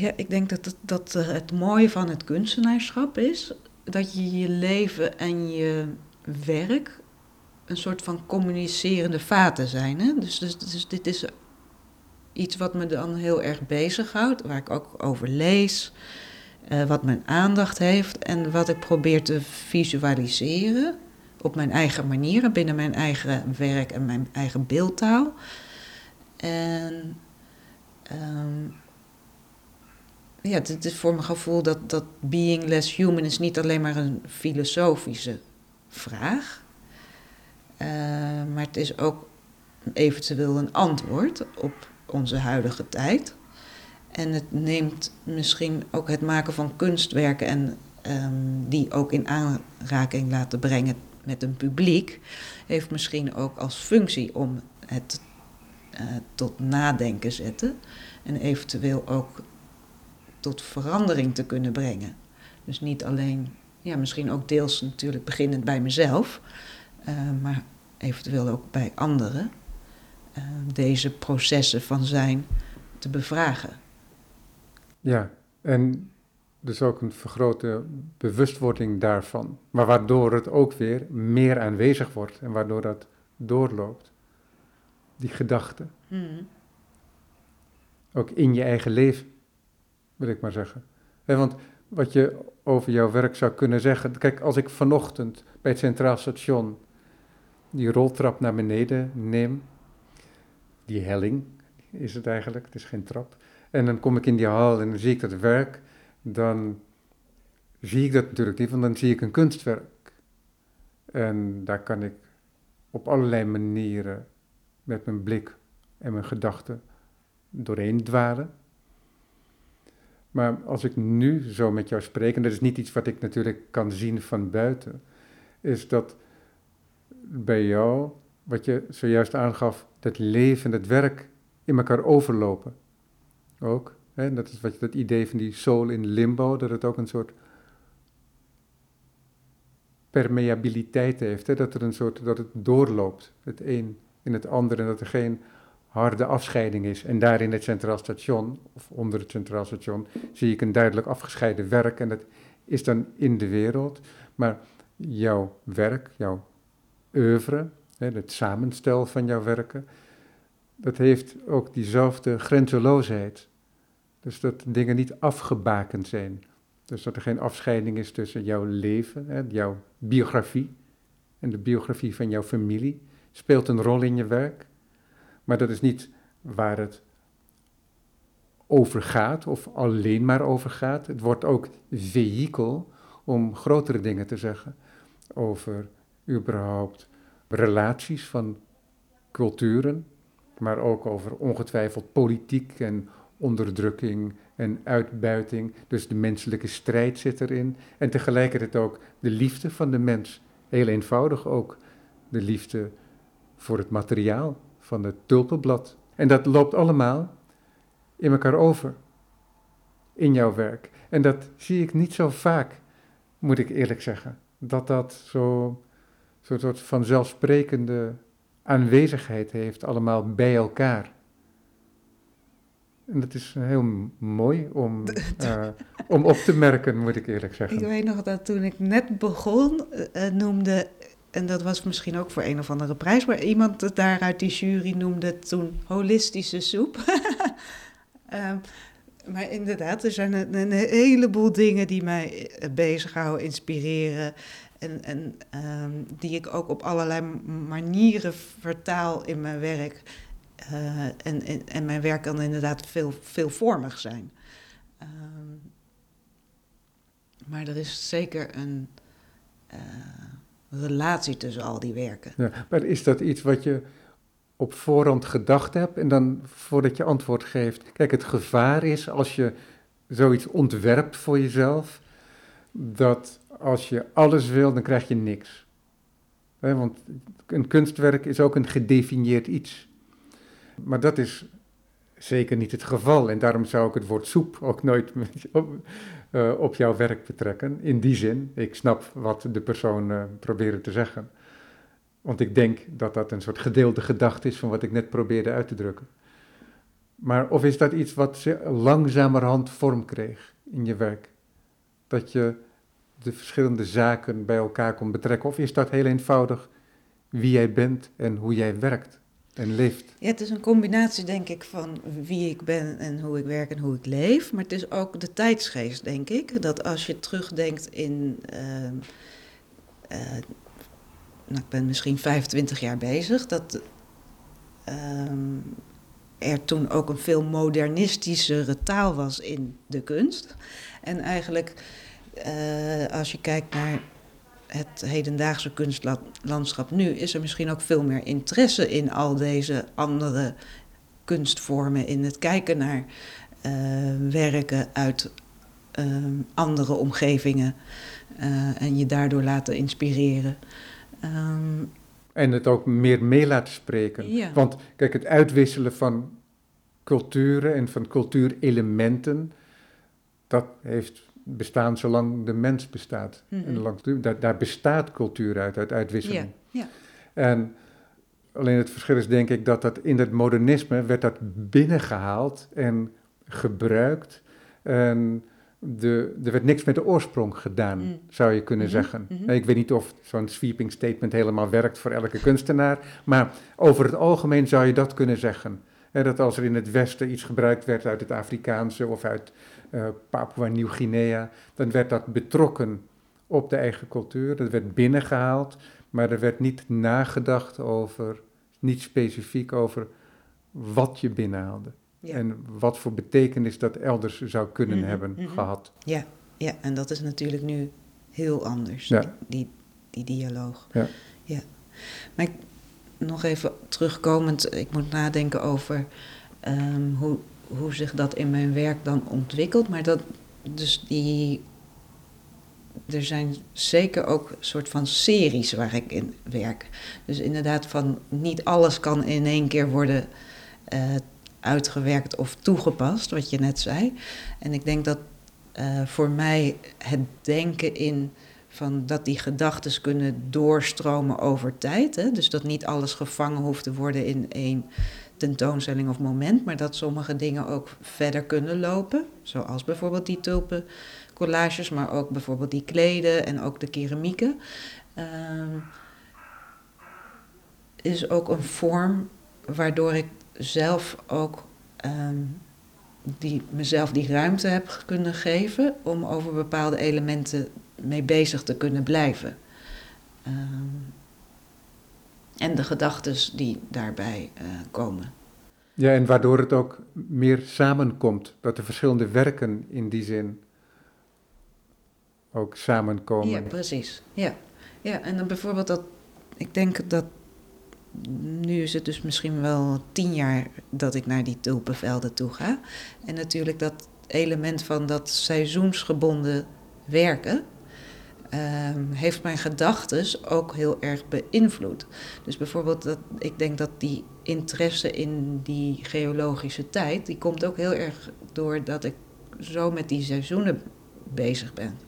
ja, ik denk dat het, dat het mooie van het kunstenaarschap is dat je je leven en je werk een soort van communicerende vaten zijn. Hè? Dus, dus, dus dit is iets wat me dan heel erg bezighoudt, waar ik ook over lees, uh, wat mijn aandacht heeft en wat ik probeer te visualiseren op mijn eigen manier, binnen mijn eigen werk en mijn eigen beeldtaal. En um, ja, het is voor mijn gevoel dat, dat being less human is niet alleen maar een filosofische vraag. Uh, maar het is ook eventueel een antwoord op onze huidige tijd. En het neemt misschien ook het maken van kunstwerken en ehm, die ook in aanraking laten brengen met een publiek, heeft misschien ook als functie om het uh, tot nadenken zetten en eventueel ook tot verandering te kunnen brengen. Dus niet alleen, ja, misschien ook deels natuurlijk beginnend bij mezelf, uh, maar eventueel ook bij anderen, uh, deze processen van zijn te bevragen. Ja, en dus ook een vergrote bewustwording daarvan, maar waardoor het ook weer meer aanwezig wordt en waardoor dat doorloopt, die gedachte. Hmm. Ook in je eigen leven, wil ik maar zeggen. want wat je over jouw werk zou kunnen zeggen, kijk, als ik vanochtend bij het Centraal Station die roltrap naar beneden neem, die helling is het eigenlijk, het is geen trap, en dan kom ik in die hal en dan zie ik dat werk, dan zie ik dat natuurlijk niet, want dan zie ik een kunstwerk. En daar kan ik op allerlei manieren met mijn blik en mijn gedachten doorheen dwalen. Maar als ik nu zo met jou spreek, en dat is niet iets wat ik natuurlijk kan zien van buiten, is dat bij jou, wat je zojuist aangaf, dat leven en het werk in elkaar overlopen. Ook. Hè? Dat is wat je, dat idee van die soul in limbo, dat het ook een soort permeabiliteit heeft. Dat, er een soort, dat het doorloopt, het een in het ander, en dat er geen harde afscheiding is. En daar in het Centraal Station, of onder het Centraal Station, zie ik een duidelijk afgescheiden werk. En dat is dan in de wereld. Maar jouw werk, jouw oeuvre, het samenstel van jouw werken, dat heeft ook diezelfde grenzeloosheid. Dus dat dingen niet afgebakend zijn. Dus dat er geen afscheiding is tussen jouw leven, jouw biografie en de biografie van jouw familie. Speelt een rol in je werk. Maar dat is niet waar het over gaat of alleen maar over gaat. Het wordt ook vehikel om grotere dingen te zeggen over überhaupt relaties van culturen, maar ook over ongetwijfeld politiek en onderdrukking en uitbuiting. Dus de menselijke strijd zit erin. En tegelijkertijd ook de liefde van de mens. Heel eenvoudig ook de liefde voor het materiaal van het tulpenblad. En dat loopt allemaal in elkaar over in jouw werk. En dat zie ik niet zo vaak, moet ik eerlijk zeggen. Dat dat zo, zo'n soort vanzelfsprekende aanwezigheid heeft, allemaal bij elkaar. En dat is heel mooi om, uh, om op te merken, moet ik eerlijk zeggen. Ik weet nog dat toen ik net begon, uh, noemde en dat was misschien ook voor een of andere prijs, maar iemand daar uit die jury noemde toen holistische soep. um, maar inderdaad, er zijn een, heleboel dingen die mij eh, bezighouden, inspireren. En, en um, die ik ook op allerlei manieren vertaal in mijn werk. Uh, en, en, mijn werk kan inderdaad veel, veelvormig zijn. Um, maar er is zeker een. Uh, relatie tussen al die werken. Ja, maar is dat iets wat je op voorhand gedacht hebt en dan voordat je antwoord geeft? Kijk, het gevaar is als je zoiets ontwerpt voor jezelf, dat als je alles wil, dan krijg je niks. want een kunstwerk is ook een gedefinieerd iets. Maar dat is zeker niet het geval. En daarom zou ik het woord soep ook nooit uh, op jouw werk betrekken. In die zin, ik snap wat de persoon uh, probeerde te zeggen. Want ik denk dat dat een soort gedeelde gedachte is van wat ik net probeerde uit te drukken. Maar of is dat iets wat langzamerhand vorm kreeg in je werk? Dat je de verschillende zaken bij elkaar kon betrekken? Of is dat heel eenvoudig wie jij bent en hoe jij werkt? En leeft. Ja, het is een combinatie, denk ik, van wie ik ben en hoe ik werk en hoe ik leef. Maar het is ook de tijdsgeest, denk ik. Dat als je terugdenkt in. Uh, uh, nou, ik ben misschien 25 jaar bezig. Dat uh, er toen ook een veel modernistischere taal was in de kunst. En eigenlijk, eh, als je kijkt naar het hedendaagse kunstlandschap nu is er misschien ook veel meer interesse in al deze andere kunstvormen, in het kijken naar eh, werken uit ehm, andere omgevingen eh, en je daardoor laten inspireren. Ehm, En het ook meer mee laten spreken. Ja. Want kijk, het uitwisselen van culturen en van cultuurelementen, dat heeft bestaan zolang de mens bestaat. En lang, daar, daar bestaat cultuur uit, uit uitwisseling. ja, En alleen het verschil is denk ik dat dat in het modernisme werd dat binnengehaald en gebruikt. En de, er werd niks met de oorsprong gedaan, Mm. zou je kunnen Mhm, zeggen. mhm. Ik weet niet of zo'n sweeping statement helemaal werkt voor elke kunstenaar, maar over het algemeen zou je dat kunnen zeggen. Dat als er in het Westen iets gebruikt werd uit het Afrikaanse of uit eh Papua Nieuw-Guinea, dan werd dat betrokken op de eigen cultuur. Dat werd binnengehaald, maar er werd niet nagedacht over, niet specifiek over wat je binnenhaalde. ja. En wat voor betekenis dat elders zou kunnen Mhm, hebben mhm. gehad. Ja, ja, en dat is natuurlijk nu heel anders, Ja. die, die dialoog. Ja. ja. Maar ik, nog even terugkomend, ik moet nadenken over ehm, hoe, hoe zich dat in mijn werk dan ontwikkelt. Maar dat, dus die, er zijn zeker ook soort van series waar ik in werk. Dus inderdaad van niet alles kan in één keer worden eh, uitgewerkt of toegepast, wat je net zei. En ik denk dat eh, voor mij het denken in van dat die gedachten kunnen doorstromen over tijd. Hè? Dus dat niet alles gevangen hoeft te worden in één tentoonstelling of moment, maar dat sommige dingen ook verder kunnen lopen. Zoals bijvoorbeeld die tulpen collages, maar ook bijvoorbeeld die kleden en ook de keramieken. Ehm, is ook een vorm waardoor ik zelf ook ehm, die, mezelf die ruimte heb kunnen geven om over bepaalde elementen mee bezig te kunnen blijven. Ehm, en de gedachten die daarbij eh, komen. Ja, en waardoor het ook meer samenkomt. Dat de verschillende werken in die zin ook samenkomen. Ja, precies. Ja. ja, en dan bijvoorbeeld dat, ik denk dat, nu is het dus misschien wel tien jaar dat ik naar die tulpenvelden toe ga. En natuurlijk dat element van dat seizoensgebonden werken, ehm, heeft mijn gedachten ook heel erg beïnvloed. Dus bijvoorbeeld, dat, ik denk dat die interesse in die geologische tijd, die komt ook heel erg doordat ik zo met die seizoenen bezig ben.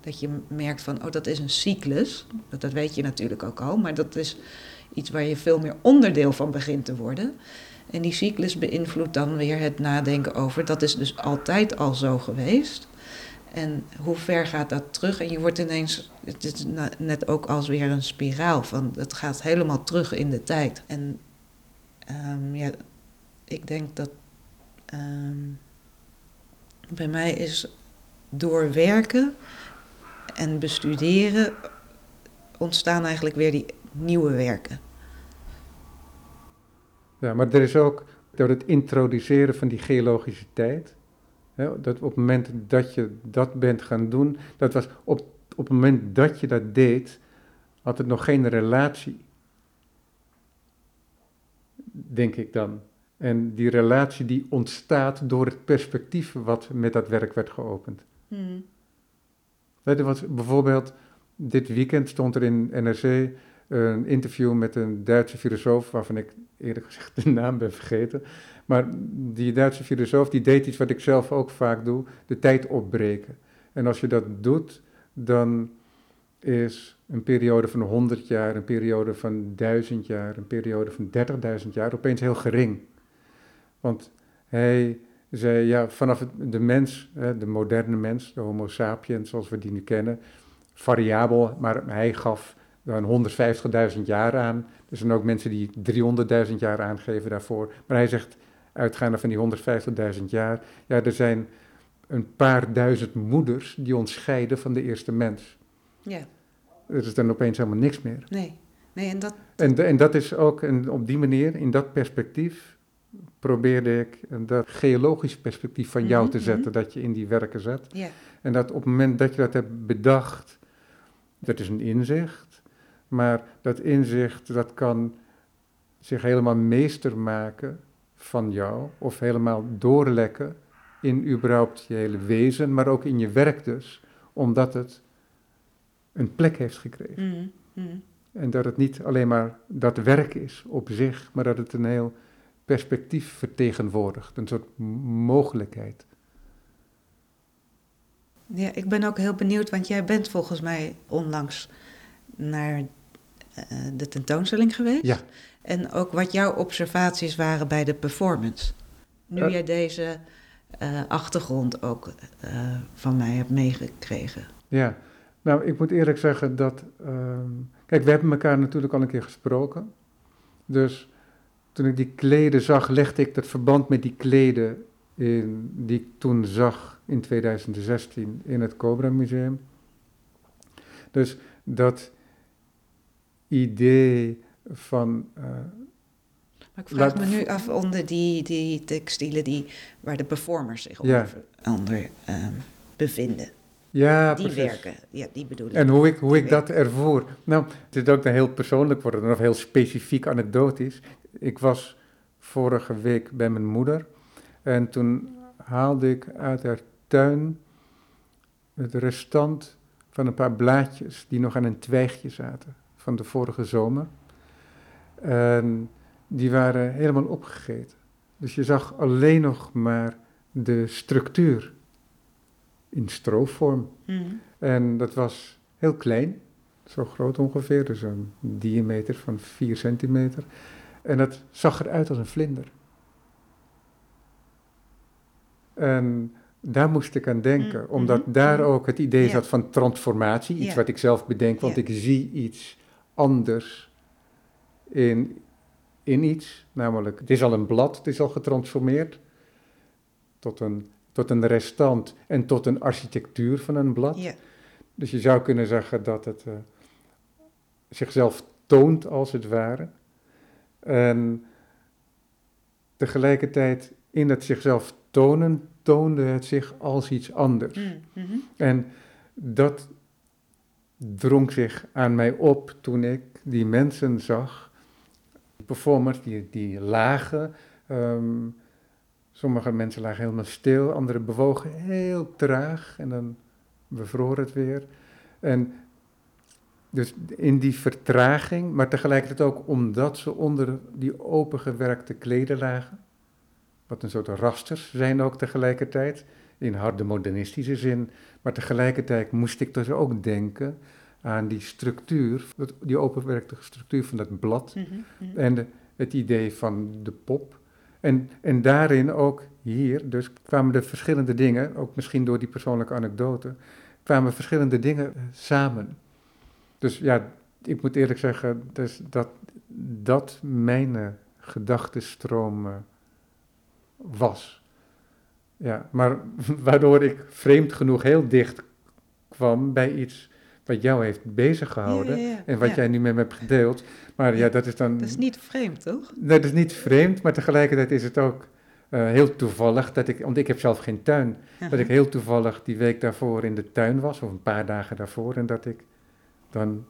Dat je merkt van, oh, dat is een cyclus. Dat, dat weet je natuurlijk ook al, maar dat is iets waar je veel meer onderdeel van begint te worden. En die cyclus beïnvloedt dan weer het nadenken over, dat is dus altijd al zo geweest. En hoe ver gaat dat terug? En je wordt ineens, het is net ook als weer een spiraal van, het gaat helemaal terug in de tijd. En ehm, ja, ik denk dat ehm, bij mij is door werken en bestuderen ontstaan eigenlijk weer die nieuwe werken. Ja, maar er is ook door het introduceren van die geologische tijd, hè, dat op het moment dat je dat bent gaan doen, dat was op, op het moment dat je dat deed, had het nog geen relatie. Denk ik dan. En die relatie die ontstaat door het perspectief wat met dat werk werd geopend. Weet je wat, bijvoorbeeld dit weekend stond er in NRC een interview met een Duitse filosoof, waarvan ik eerlijk gezegd de naam ben vergeten. Maar die Duitse filosoof die deed iets wat ik zelf ook vaak doe, de tijd opbreken. En als je dat doet, dan is een periode van 100 jaar, een periode van 1000 jaar, een periode van 30.000 jaar opeens heel gering. Want hij zei, ja, vanaf de mens, de moderne mens, de homo sapiens zoals we die nu kennen, variabel, maar hij gaf dan 150.000 jaar aan. Er zijn ook mensen die 300.000 jaar aangeven daarvoor. Maar hij zegt, uitgaande van die 150.000 jaar, ja, er zijn een paar duizend moeders die ons scheiden van de eerste mens. Ja, Er is dan opeens helemaal niks meer. nee. Nee, en dat, En, en dat is ook, en op die manier, in dat perspectief, probeerde ik dat geologisch perspectief van jou Mhm, te zetten, dat je in die werken zet. ja. En dat op het moment dat je dat hebt bedacht, dat is een inzicht, maar dat inzicht dat kan zich helemaal meester maken van jou of helemaal doorlekken in überhaupt je hele wezen, maar ook in je werk dus, omdat het een plek heeft gekregen. Mhm, mhm. En dat het niet alleen maar dat werk is op zich, maar dat het een heel perspectief vertegenwoordigt, een soort mogelijkheid. Ja, ik ben ook heel benieuwd, want jij bent volgens mij onlangs naar eh, de tentoonstelling geweest. Ja. En ook wat jouw observaties waren bij de performance. Nu jij deze eh, achtergrond ook eh, van mij hebt meegekregen. Ja, nou, ik moet eerlijk zeggen dat. ehm, kijk, we hebben elkaar natuurlijk al een keer gesproken. Dus toen ik die kleden zag, legde ik dat verband met die kleden in, die ik toen zag in 2016 in het Cobra Museum. Dus dat idee van. eh, Maar ik vraag Laat- me nu af onder die, die textielen die, waar de performers zich Ja. onder, ehm, bevinden. ja, die precies. werken, ja, die bedoel ik. En hoe ik, hoe ik dat ervoer. Nou, het is ook dan heel persoonlijk worden, of heel specifiek anekdotisch. Ik was vorige week bij mijn moeder en toen haalde ik uit haar tuin het restant van een paar blaadjes die nog aan een twijgje zaten van de vorige zomer. En die waren helemaal opgegeten. Dus je zag alleen nog maar de structuur in stroofvorm. Mhm. En dat was heel klein, zo groot ongeveer, dus een diameter van 4 centimeter. En dat zag eruit als een vlinder. En daar moest ik aan denken, Mm, omdat mhm, daar mhm. ook het idee Ja. zat van transformatie, iets Ja. wat ik zelf bedenk, want Ja. ik zie iets anders in, in iets. Namelijk, het is al een blad, het is al getransformeerd tot een, tot een restant en tot een architectuur van een blad. Ja, Dus je zou kunnen zeggen dat het eh, zichzelf toont als het ware. En tegelijkertijd in het zichzelf tonen, toonde het zich als iets anders. Mhm, mhm. En dat drong zich aan mij op toen ik die mensen zag, performers die, die lagen. ehm, sommige mensen lagen helemaal stil, anderen bewogen heel traag en dan bevroor het weer. En dus in die vertraging, maar tegelijkertijd ook omdat ze onder die opengewerkte kleden lagen, wat een soort rasters zijn ook tegelijkertijd, in harde modernistische zin, maar tegelijkertijd moest ik dus ook denken aan die structuur, die openwerkte structuur van dat blad Mhm, mhm. en de- het idee van de pop. En, en daarin ook hier, dus kwamen er verschillende dingen, ook misschien door die persoonlijke anekdote, kwamen verschillende dingen eh, samen. Dus ja, ik moet eerlijk zeggen dus dat dat mijn eh, gedachtenstroom eh, was. Ja, maar waardoor ik vreemd genoeg heel dicht kwam bij iets wat jou heeft bezig gehouden Ja, ja, ja. en wat jij nu met me hebt gedeeld. Maar ja, dat is dan... Dat is niet vreemd, toch? Dat is niet vreemd, maar tegelijkertijd is het ook eh, heel toevallig dat ik, want ik heb zelf geen tuin, dat ik heel toevallig die week daarvoor in de tuin was, of een paar dagen daarvoor, en dat ik dan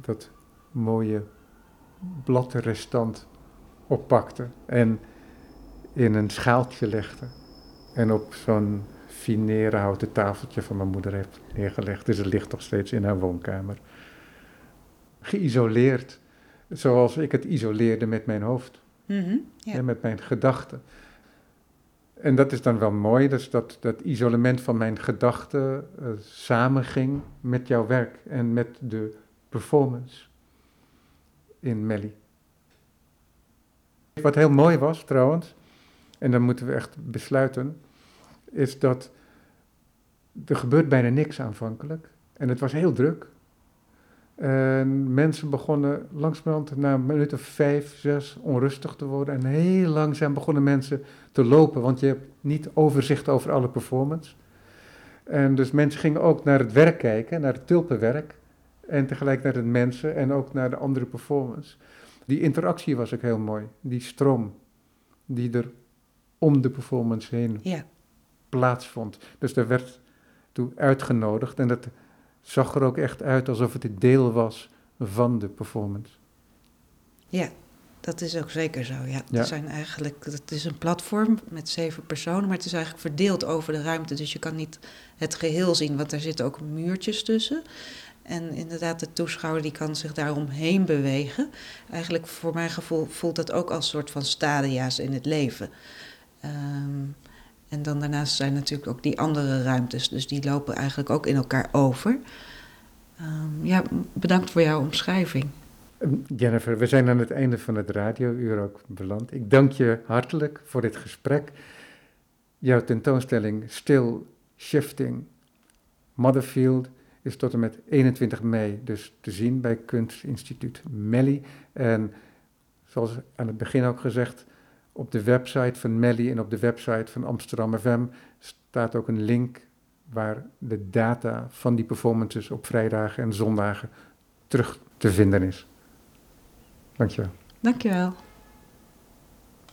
dat mooie bladrestant oppakte en in een schaaltje legde en op zo'n finere houten tafeltje van mijn moeder heeft neergelegd. Dus het ligt nog steeds in haar woonkamer. Geïsoleerd, zoals ik het isoleerde met mijn hoofd. Mhm, ja. Ja, met mijn gedachten. En dat is dan wel mooi, dus dat, dat isolement van mijn gedachten eh, samenging met jouw werk en met de performance in Melly. Wat heel mooi was trouwens, en dan moeten we echt besluiten, is dat er gebeurt bijna niks aanvankelijk. En het was heel druk. En mensen begonnen langzamerhand na een minuut of vijf, zes onrustig te worden. En heel langzaam begonnen mensen te lopen, want je hebt niet overzicht over alle performance. En dus mensen gingen ook naar het werk kijken, naar het tulpenwerk. En tegelijk naar de mensen en ook naar de andere performance. Die interactie was ook heel mooi. Die stroom die er om de performance heen ja. Plaatsvond. Dus daar werd toe uitgenodigd en dat zag er ook echt uit alsof het een deel was van de performance. Ja. Dat is ook zeker zo, ja. Ja. Het, zijn eigenlijk, het is een platform met zeven personen, maar het is eigenlijk verdeeld over de ruimte. Dus je kan niet het geheel zien, want daar zitten ook muurtjes tussen. En inderdaad, de toeschouwer die kan zich daaromheen bewegen. Eigenlijk voor mijn gevoel voelt dat ook als soort van stadia's in het leven. Ehm, en dan daarnaast zijn natuurlijk ook die andere ruimtes. Dus die lopen eigenlijk ook in elkaar over. Ehm, ja, bedankt voor jouw omschrijving. Ehm, Jennifer, we zijn aan het einde van het radiouur ook beland. Ik dank je hartelijk voor dit gesprek. Jouw tentoonstelling Still Shifting Motherfield is tot en met 21 mei dus te zien bij Kunstinstituut Melly. En zoals aan het begin ook gezegd, op de website van Melly en op de website van Amsterdam FM staat ook een link waar de data van die performances op vrijdagen en zondagen terug te vinden is. Dankjewel. Dankjewel.